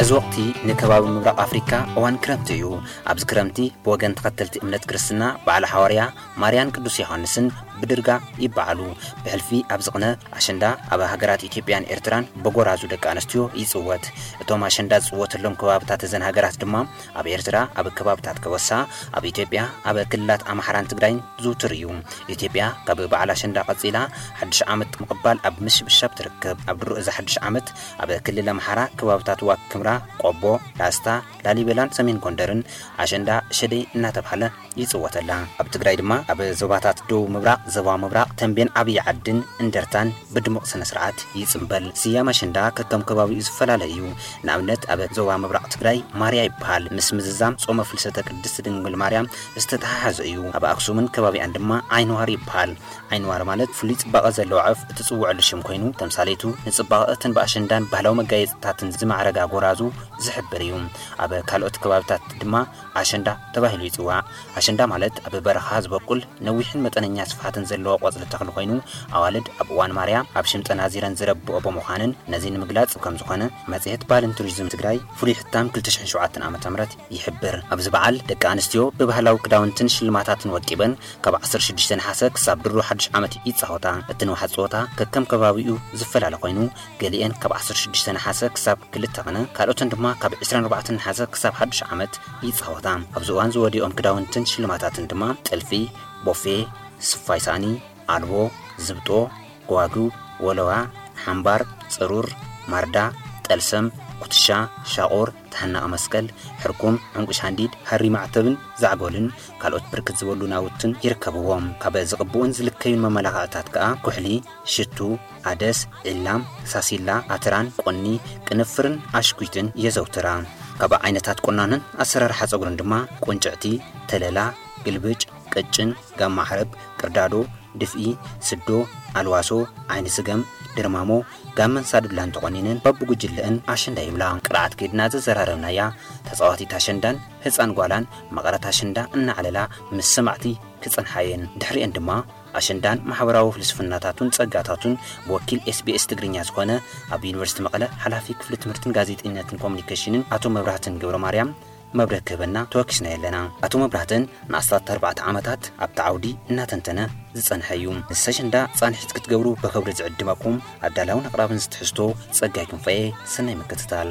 እዚ ወቕቲ ንከባቢ ምብራቕ ኣፍሪካ እዋን ክረምቲ እዩ ኣብዚ ክረምቲ ብወገን ተኸተልቲ እምነት ክርስትና በዓል ሓዋርያ ማርያን ቅዱስ ዮሃንስን ብድርጋ ይበዓሉ ብሕልፊ ኣብዚ ቕነ ኣሸንዳ ኣብ ሃገራት ኢትዮጵያን ኤርትራን በጎራዙ ደቂ ኣንስትዮ ይፅወት እቶም ኣሸንዳ ዝፅወተሎም ከባብታት እዘን ሃገራት ድማ ኣብ ኤርትራ ኣብ ከባብታት ከበሳ፣ ኣብ ኢትዮጵያ ኣብ ክልላት ኣምሓራን ትግራይን ዝውቱር እዩ። ኢትዮጵያ ካብ በዓል ኣሸንዳ ቀጺላ ሓድሽ ዓመት ምቕባል ኣብ ምሽብሻብ ትርከብ። ኣብ ድሮ እዚ ሓድሽ ዓመት ኣብ ክልል ኣምሓራ ከባብታት ዋግ-ኽምራ፣ ቆቦ፣ ላስታ፣ ላሊበላን ሰሜን ጎንደርን ኣሸንዳ ሸደይ እናተብሃለ ይጽወተላ። ኣብ ትግራይ ድማ ኣብ ዞባታት ደቡብ ምብራቕ፣ ዘባ ምብራቕ፣ ተምቤን፣ ዓብይ ዓድን እንደርታን ብድሙቕ ስነ ስርዓት ይጽምበል። ስያመ ኣሸንዳ ከከም ከባቢኡ ዝፈላለ እዩ። ንኣብነት ኣብ ዞባ ምብራቕ ትግራይ ማርያ ይበሃል። ምስ ምዝዛም ጾመ ፍልሰተ ቅድስት ድንግል ማርያም ዝተተሓሓዘ እዩ። ኣብ ኣክሱምን ከባቢኣን ድማ ዓይንዋሪ ይበሃል። ዓይንዋሪ ማለት ፍሉይ ጽባቐ ዘለዋ ዑፍ እትጽውዐሉ ሽም ኮይኑ ተምሳሌቱ ንጽባቐ እተን ብኣሸንዳን ባህላዊ መጋየጽታትን ዝማዕረጋ ጎራዙ ዝሕብር እዩ። ኣብ ካልኦት ከባቢታት ድማ ኣሸንዳ ተባሂሉ ይጽዋዕ። ኣሸንዳ ማለት ኣብ በረኻ ዝበቁል ነዊሕን መጠነኛ ስፍሓትን ዘለዎ ቆጽሊ ተኽሊ ኮይኑ ኣዋልድ ኣብ እዋን ማርያ ኣብ ሽምጠን ኣዚረን ዝረብኦ ብምዃንን ነዚ ንምግላጽ ከምዝኾነ መጽሔት ባህልን ቱሪዝም ትግራይ ፍሉይ ሕታም ክልተ ሽሕን ሸውዓተን ዓመተ ምህረት ይሕብር። ኣብዚ በዓል ደቂ ኣንስትዮ ብባህላዊ ክዳውንትን ሽልማታትን ወቂበን ካብ ዓሰርተ ሽዱሽተ ነሓሰ ክሳብ ድሮ ሓዱሽ ዓመት ይጻወታ። እቲ ንውሓት ጸወታ ከከም ከባቢኡ ዝፈላለ ኮይኑ ገሊኤን ካብ ዓሰርተ ሽዱሽተ ነሓሰ ክሳብ ክልተ ቕነ፣ ካልኦተን ድማ ካብ ዕስራን ኣርባዕተን ነሓሰ ክሳብ ሓዱሽ ዓመት ይጻወታ። ኣብዚ እዋን ዝወድኦም ክዳውንትን ሽልማታትን ድማ ጥልፊ፣ ቦፌ፣ ስፋይ ሳእኒ፣ ኣልቦ፣ ዝብጦ፣ ጎባጉብ፣ ወለዋ፣ ሓምባር፣ ጽሩር፣ ማርዳ፣ ጠልሰም፣ ኩትሻ፣ ሻቑር፣ ተሓናቒ መስቀል፣ ሕርኩም፣ ዕንቊ ሻንዲድ፣ ሃሪ ማዕተብን ዛዕጎልን ካልኦት ብርክት ዝበሉ ናውትን ይርከብዎም። ካብ ዝቕብኡን ዝልከዩን መመላኽዕታት ከኣ ኩሕሊ፣ ሽቱ፣ ኣደስ፣ ዒላም፣ ሳሲላ፣ ኣትራን፣ ቁኒ፣ ቅንፍርን ኣሽኲትን የዘውትራ። ካብ ዓይነታት ቁናኖን ኣሰራርሓ ጸጉርን ድማ ቁንጭዕቲ፣ ተለላ፣ ግልብጭ፣ ቅጭን፣ ጋማ ዓረብ፣ ቅርዳዶ፣ ድፍኢ፣ ስዶ፣ ኣልዋሶ፣ ዓይኒ ስገም፣ ድርማሞ፣ ጋመን ሳዱላን ተቖኒነን በብጉጅለእን ኣሸንዳ ይብላ። ቅርዓት ከይድና ዘዘራረብናያ ተጻዋቲት ኣሸንዳን ህጻን ጓላን መቐረት ኣሸንዳ እናዕለላ ምስ ሰማዕቲ ክጸንሓ እየን። ድሕሪኤን ድማ ኣሸንዳን ማሕበራዊ ፍልስፍናታቱን ጸጋታቱን ብወኪል ኤስቢኤስ ትግርኛ ዝኾነ ኣብ ዩኒቨርሲቲ መቐለ ሓላፊ ክፍሊ ትምህርትን ጋዜጠኝነትን ኮሙኒኬሽንን ኣቶ መብራህትን ገብረማርያም መብረ ክህበና ተወኪስናዮ ኣለና። ኣቶ መብራህትን ንኣስታት ኣርባዕተ ዓመታት ኣብቲ ዓውዲ እናተንተነ ዝጸንሐ እዩ። ምስ ኣሸንዳ ጻንሒት ክትገብሩ በክብሪ ዝዕድመኩም ኣዳላውን ኣቕራብን እዚ ትሕዝቶ ጸጋይ ክንፈኤ ሰናይ ምክትታል።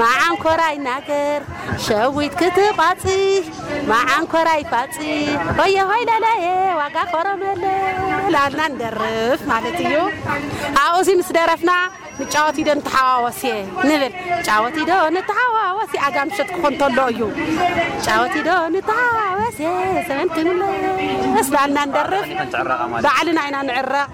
ማዓንኮራይ ናገር ሸዊት ክትቃፂ ማዓንኮራይ ፋፂ ሆየ ሆይ ለለየ ዋጋ ኮረመለ ላልና ንደርፍ ማለት እዩ ኣብኡ እዚ ምስ ደረፍና ንጫወት ኢዶ ንተሓዋወስ እየ ንብል ጫወት ኢዶ ንተሓዋወስ እየ ኣጋ ምሸት ክኾን ተሎ እዩ ጫወት ኢዶ ንተሓዋወስ እየ ሰበን ክንለስ ላልና ንደርፍ ባዕልና ኢና ንዕረቕ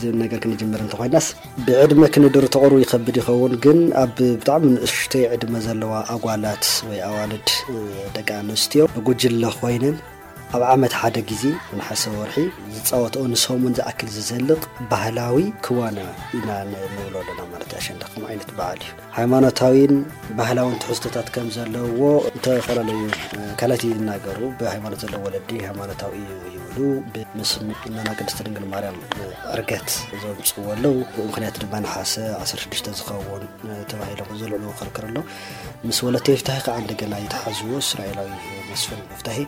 ዝብል ነገር ክንጅምር እንተኾይናስ ብዕድመ ክንድርተቑሩ ይኸብድ ይኸውን ግን ኣብ ብጣዕሚ ንእሽተይ ዕድመ ዘለዋ ኣጓላት ወይ ኣዋልድ ደቂ ኣንስትዮ ብጉጅለ ኮይነን ኣብ ዓመት ሓደ ግዜ ንሓሰ ወርሒ ዝፃወትኦ ንሰሙን ዝኣክል ዝዘልቕ ባህላዊ ክዋና ኢና ንብሎ ኣለና ማለት ኣሸንዳ ከምኡ ዓይነት በዓል እዩ ሃይማኖታዊን ባህላውን ትሕዝቶታት ከም ዘለዎ ዝተፈላለዩ ኣካላት ይናገሩ። ብሃይማኖት ዘለዎ ወለዲ ሃይማኖታዊ እዩ ይብሉ። ምስ እመና ቅድስቲ ድንግል ማርያም ዕርገት ዘምፅዎ ኣለው። ብኡ ምክንያት ድማ ነሓሰ 16 ዝኸውን ተባሂሎም ዘልዕልዎ ክርክር ኣሎ። ምስ ወለተ ይፍታሒ ከዓ እንደገና ይተሓዝዎ እስራኤላዊ መስፍን ፍታሄ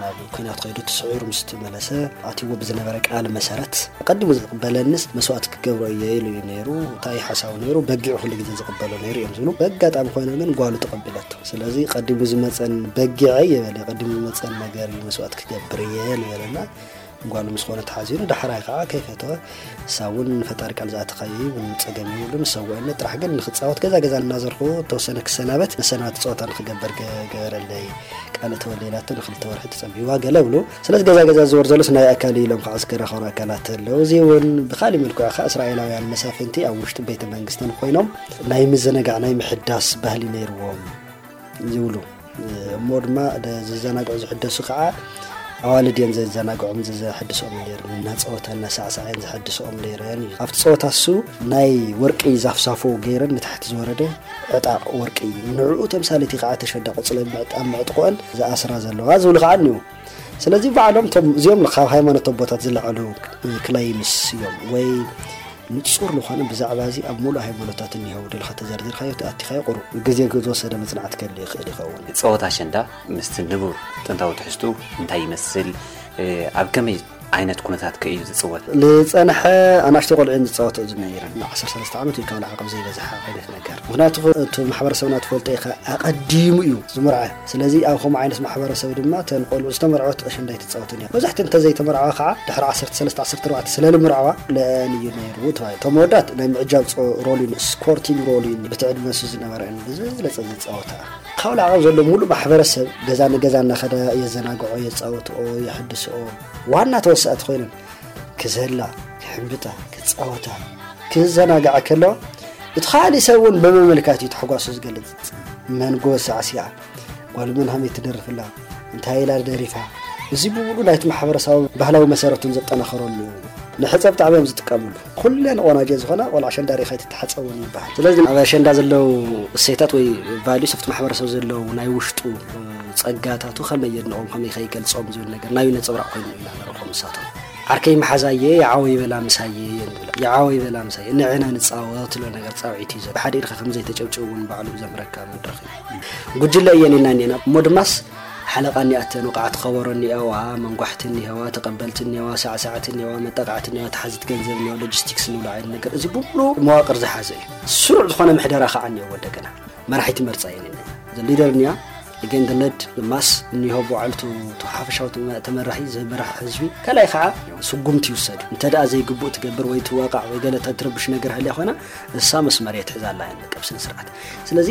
ናብ ኩናት ከይዱ ትስዒሩ ምስ ተመለሰ ኣትዎ ብዝነበረ ቃል መሰረት ቀዲሙ ዝቕበለንስ መስዋእቲ ክገብሮ እየ ኢሉ እዩ ነይሩ እንታይ ሓሳቡ ነይሩ በጊዕ ኩሉ ግዜ ዝቕበሎ ነይሩ እዮም ዝብሉ በጋጣሚ ኮነ ግን ጓሉ ተቐቢለቶ ስለዚ ቀዲሙ ዝመፀን በጊዐ የበለ ቀዲሙ ዝመፀን ነገር እዩ መስዋእቲ ክገብር እየ ዝበለና ጓሉ ምስ ኮነ ተሓዚኑ ዳሕራይ ከዓ ከይፈተወ ንሳ እውን ንፈጣሪ ቃል ዝኣተኻዮ እዩ ምንም ፀገም የብሉን ንሰውዕነት ጥራሕ ግን ንክፃወት ገዛ ገዛ እናዘርኹ ተወሰነ ክሰናበት መሰናበቲ ፀወታ ንክገበር ገበረለይ ቃል እተወለይላቶ ንክልተ ወርሒ ተፀቢዋ ገለ ብሉ ስለዚ ገዛ ገዛ ዝወር ዘሎስ ናይ ኣካል እዩ ኢሎም ከዓ ዝከራኸሩ ኣካላት ኣለው እዚ እውን ብካሊእ መልክዑ ከዓ እስራኤላውያን መሳፍንቲ ኣብ ውሽጢ ቤተ መንግስትን ኮይኖም ናይ ምዝንጋዕ ናይ ምሕዳስ ባህሊ ነይርዎም ይብሉ እሞ ድማ ዝዘናግዑ ዝሕደሱ ከዓ ኣዋልድ እየን ዘዘናግዖም ዘሕድስኦም ነይረን እናፀወታ እናሳዕሳዓ እየን ዘሕድስኦም ነይረን እዩ ኣብቲ ፀወታ እሱ ናይ ወርቂ ዛፍሳፎ ገይረን ንታሕቲ ዝወረደ ዕጣቕ ወርቂ እዩ ንዕኡ ተምሳሌት ከዓ ተሸዳ ቆፅለ ምዕጣ ምዕጥቆአን ዝኣስራ ዘለዋ ዝብሉ ከዓ እኒኡ ስለዚ ባዕሎም እቶም እዚኦም ካብ ሃይማኖት ኣቦታት ዝለዓሉ ክላይምስ እዮም ወይ ንጹር ዝኾነ ብዛዕባ እዚ ኣብ ሙሉእ ሃይማኖታት እኒሀው ደልኻ ተዘርዚርካዮ ተኣቲኻዮ ቁሩብ ግዜ ዝወሰደ መፅናዕቲ ከድሊ ይኽእል ይኸውን ፀወታ ኣሸንዳ ምስቲ ንቡር ጥንታዊ ትሕዝትኡ እንታይ ይመስል ኣብ ከመይ ዓይነት ኩነታት ከ እዩ ዝፅወት? ልፀንሐ ኣናእሽተይ ቆልዑ እዮም ዝፃወትኦ ዝነይረን ናብ ዓሰርተ ሰለስተ ዓመት ወይ ካብ ላዕሊ ካብ ዘይበዝሓ ዓይነት ነገር ምክንያቱ እቲ ማሕበረሰብና ትፈልጦ ኢካ ኣቀዲሙ እዩ ዝምርዐ ስለዚ ኣብ ከምኡ ዓይነት ማሕበረሰብ ድማ እተን ቆልዑ ዝተመርዐወት ኣሸንዳ ኣይትፃወትን እያ መብዛሕትኡ እንተዘይተመርዐዋ ከዓ ድሕሪ ዓሰርተ ሰለስተ ዓሰርተ ኣርባዕተ ስለልምርዐዋ ለአን እዩ ነይሩ ተባሂሉ እቶም ኣወዳት ናይ ምዕጃብ ሮል እዩ ስኮርቲንግ ሮል እዩ ብቲ ዕድመ ንሱ ዝነበረን ብዝበለፀ ዝፃወታ ካብኡ ንዕኦም ዘሎ ሙሉእ ማሕበረሰብ ገዛ ንገዛ እናኸዳ የዘናግዖ፣ የፃውትኦ፣ የሕድስኦ፣ ዋና ተወሳእቲ ኮይነን ክዘላ፣ ክሕምብጣ፣ ክፃወታ፣ ክዘናግዐ ከለዋ እቲ ካሊእ ሰብ እውን ብምምልካት እዩ ታሕጓሱ ዝገልፅ። መን ጎበዝ ሳዕሲዓ፣ ጓል መን ሃመይ ትደርፍላ፣ እንታይ ኢላ ደሪፋ፣ እዚ ብሙሉእ ናይቲ ማሕበረሰባዊ ባህላዊ መሰረቱን ዘጠናኸረሉ እዩ። ንሕፀ ብጣዕሚ እዮም ዝጥቀምሉ። ኩለን ቆናጆ ዝኾና ቆልዓ ኣሸንዳ ሪኢኻ ኣይትተሓፀቦን ይበሃል። ስለዚ ኣብ ኣሸንዳ ዘለው እሴታት ወይ ቫልዩስ ኣብቲ ማሕበረሰብ ዘለው ናይ ውሽጡ ጸጋታቱ ከመይ የድንቖም ከመይ ከይገልጾም ዝብል ነገር ናዩ ነጸብራቕ ኮይኑ ኢና ንረኽቦም ንሳቶም ዓርከይ መሓዛየ የዓወ ይበላ ምሳየ እየን ዝብላ የዓወ ይበላ ምሳየ ንዕና ንፃወት ትሎ ነገር ፃውዒት እዩ ዘሎ ብሓደ ኢድካ ከምዘይተጨብጭቡ እውን ባዕሉ ዘምረካ መድረኽ እዩ ጉጅለ እየን ኢልና እኒና እሞ ድማስ ሓለቓ እኒኣቶ ንቑዓት ኸበሮ እኒኤዋ፣ መንጓሕቲ እኒሄዋ፣ ተቐበልቲ እኒኤዋ፣ ሳዕሳዕቲ እኒኤዋ፣ መጣቓዕቲ እኒኤዋ፣ ተሓዚት ገንዘብ እኒኤዋ፣ ሎጂስቲክስ እንብሎ ዓይነት ነገር እዚ ብምሉኡ መዋቕር ዝሓዘ እዩ። ስሩዕ ዝኾነ ምሕደራ ኸዓ እኒኤዎ እንደገና መራሒት ይመርፃ እየን እኒኤን the leader እኒኣ again the led the mass እኒሆ በዓል ቱ ቱ ሓፈሻዊ ተመ- ተመራሒ ዝህብ መራሒ ህዝቢ ካልኣይ ኸዓ ስጉምቲ ይውሰድ እዩ። እንተ ደኣ ዘይግቡእ ትገብር ወይ ትዋቃዕ ወይ ገለ ተትረብሽ ነገር ሃልያ ኾይና እሳ መስመር እየ ትሕዛ ኣላ እያ በቃ ብስነ ስርዓት ስለዚ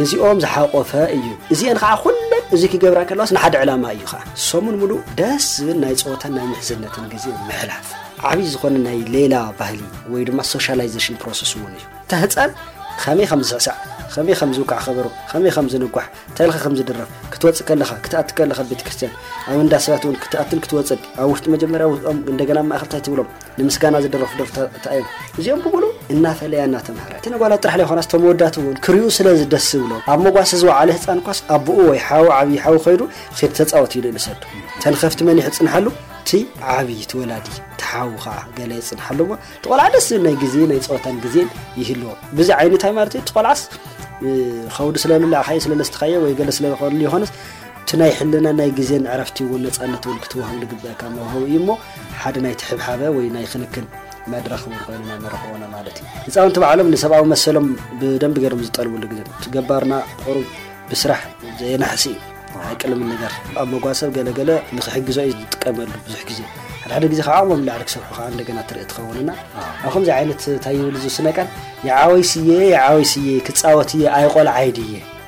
ነዚኦም ዝሓቖፈ እዩ። እዚኤን ከዓ ኩለን እዚ ክገብራ ከለዋስ ንሓደ ዕላማ እዩ ከዓ ሰሙን ሙሉእ ደስ ዝብል ናይ ፀወታን ናይ ምሕዝነትን ግዜ ምሕላፍ ዓብዪ ዝኾነ ናይ ሌላ ባህሊ ወይ ድማ ሶሻላይዜሽን ፕሮሰስ እውን እዩ እታ ህፃን ከመይ ከም ዝስዕሳዕ ከመይ ከም ዝውቃዕ ከበሮ ከመይ ከም ዝንጓሕ ተልካ ከም ዝድረፍ ክትወፅእ ከለኻ ክትኣት ከለኻ ቤተ ክርስትያን ኣብ እንዳ ሰባት እውን ክትኣትን ክትወፅን ኣብ ውሽጢ መጀመርያ እንደገና ማእኸልታይ ትብሎም ንምስጋና ዝድረፉ ደርፍታት እዮም እዚኦም ብምሉ እናፈለያ እናተምሃረ እቲ ንጓላት ጥራሕ ለይኮናስ ተመወዳት እውን ክሪኡ ስለ ዝደስ ዝብሎ ኣብ መጓሰ ዝወዓለ ህፃን ኳስ ኣቦኡ ወይ ሓው ዓብዪ ሓው ከይዱ ኪድ ተፃወት ኢሉ ንሰዱ ተንኸፍቲ መን ይሕፅንሓሉ እቲ ዓብዪ እቲ ወላዲ እቲ ሓው ከዓ ገለ የፅንሓሉ እሞ እቲ ቆልዓ ደስ ዝብል ናይ ግዜ ናይ ፀወታን ግዜን ይህልዎ ብዚ ዓይነት ሃይ ማለት እዩ እቲ ቆልዓስ ከውዲ ስለልላዕ ካዩ ስለለስትካዮ ወይ ገለ ስለዝኾኑ ይኾነስ እቲ ናይ ሕልና ናይ ግዜን ዕረፍቲ እውን ነፃነት እውን ክትወሃብ ዝግበአካ መውሃቡ እዩ እሞ ሓደ ናይ ትሕብሓበ ወይ ናይ ክንክን መድረኽ እውን ኮይኑ ኢና ንረኽቦ ኢና ማለት እዩ ህፃውንቲ ባዕሎም ንሰብኣዊ መሰሎም ብደንቢ ገይሮም ዝጠልብሉ ግዜ እቲ ገባርና ቁሩብ ብስራሕ ዘየናሕሲ እዩ ኣይቅልምን ነገር ኣብ መጓሰብ ገለገለ ንክሕግዞ እዩ ዝጥቀመሉ ብዙሕ ግዜ ሓደሓደ ግዜ ካብ ዓቕሞም ንላዕሊ ክሰርሑ ከዓ እንደገና ትርኢ ትኸውንና ኣብ ከምዚ ዓይነት እንታይ ይብል እዚ ስነቃል የዓወይ ስየ የዓወይ ስየ ክፃወት እየ ኣይቆልዓይ ድየ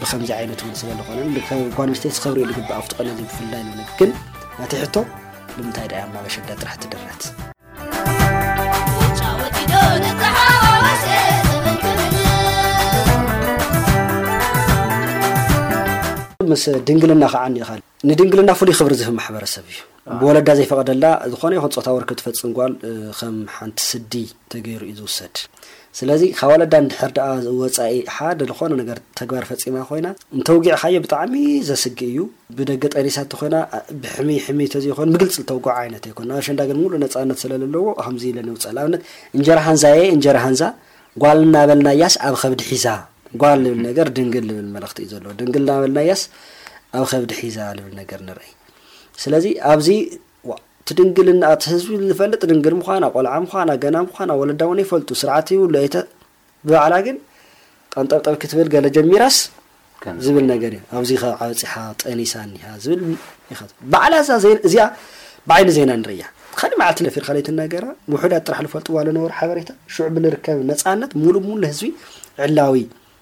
ብከምዚ ዓይነት እውን ዝበለ ኮነ ጓል ኣንስተይቲ ክኸብሪ ዝግባእ ኣብቲ ቀነ እዚ ብፍላይ ነው ግን ናቲ ሕቶ ብምንታይ ዳያ ማበሸዳ ጥራሕ ትድረት ምስ ድንግልና ከዓ ይኻል ንድንግልና ፍሉይ ክብሪ ዝህብ ማሕበረሰብ እዩ ብወለዳ ዘይፈቐደላ ዝኾነ ይኹን ጾታዊ ርክብ ትፈጽም ጓል ከም ሓንቲ ስዲ ተገይሩ እዩ ዝውሰድ። ስለዚ ካብ ወለዳ እንድሕር ደኣ ወጻኢ ሓደ ዝኾነ ነገር ተግባር ፈጺማ ኮይና እንተውጊዕኻዮ ብጣዕሚ ዘስግእ እዩ። ብደገ ጠኒሳ እንተኾይና ብሕምይ ሕምይ ተዘይኮይኑ ብግልጺ ዝተውግዖ ዓይነት ኣይኮነን። ኣብ ኣሸንዳ ግን ምሉእ ነጻነት ስለለለዎ ከምዚ ኢለን የውጽኣ። ንኣብነት እንጀራ ሃንዛየ እንጀራ ሃንዛ ጓል እናበልናያስ ኣብ ከብዲ ሒዛ ጓል ልብል ነገር ድንግል ልብል መልእኽቲ እዩ ዘለዎ። ድንግል እናበልናያስ ኣብ ከብዲ ሒዛ ልብል ነገር ንርእይ። ስለዚ ኣብዚ እቲ ድንግልናኣ እቲ ህዝቢ ዝፈልጥ ድንግል ምዃና ቆልዓ ምዃና ገና ምዃና ወለዳ እውን ይፈልጡ ስርዓት ይብሉ ኣይተ ብባዕላ ግን ቀንጠብጠብ ክትብል ገለ ጀሚራስ ዝብል ነገር እዩ ኣብዚ ካብ ዓበፂሓ ጠኒሳ እኒሃ ዝብል ይኸት ባዕላ እዛ እዚኣ ብዓይኒ ዜና ንርእያ ካልእ መዓልቲ ነፊርካ ዘይትነገራ ውሑዳት ጥራሕ ዝፈልጥዋ ዝነበሩ ሓበሬታ ሽዑ ብንርከብ ነፃነት ሙሉእ ሙሉ ህዝቢ ዕላዊ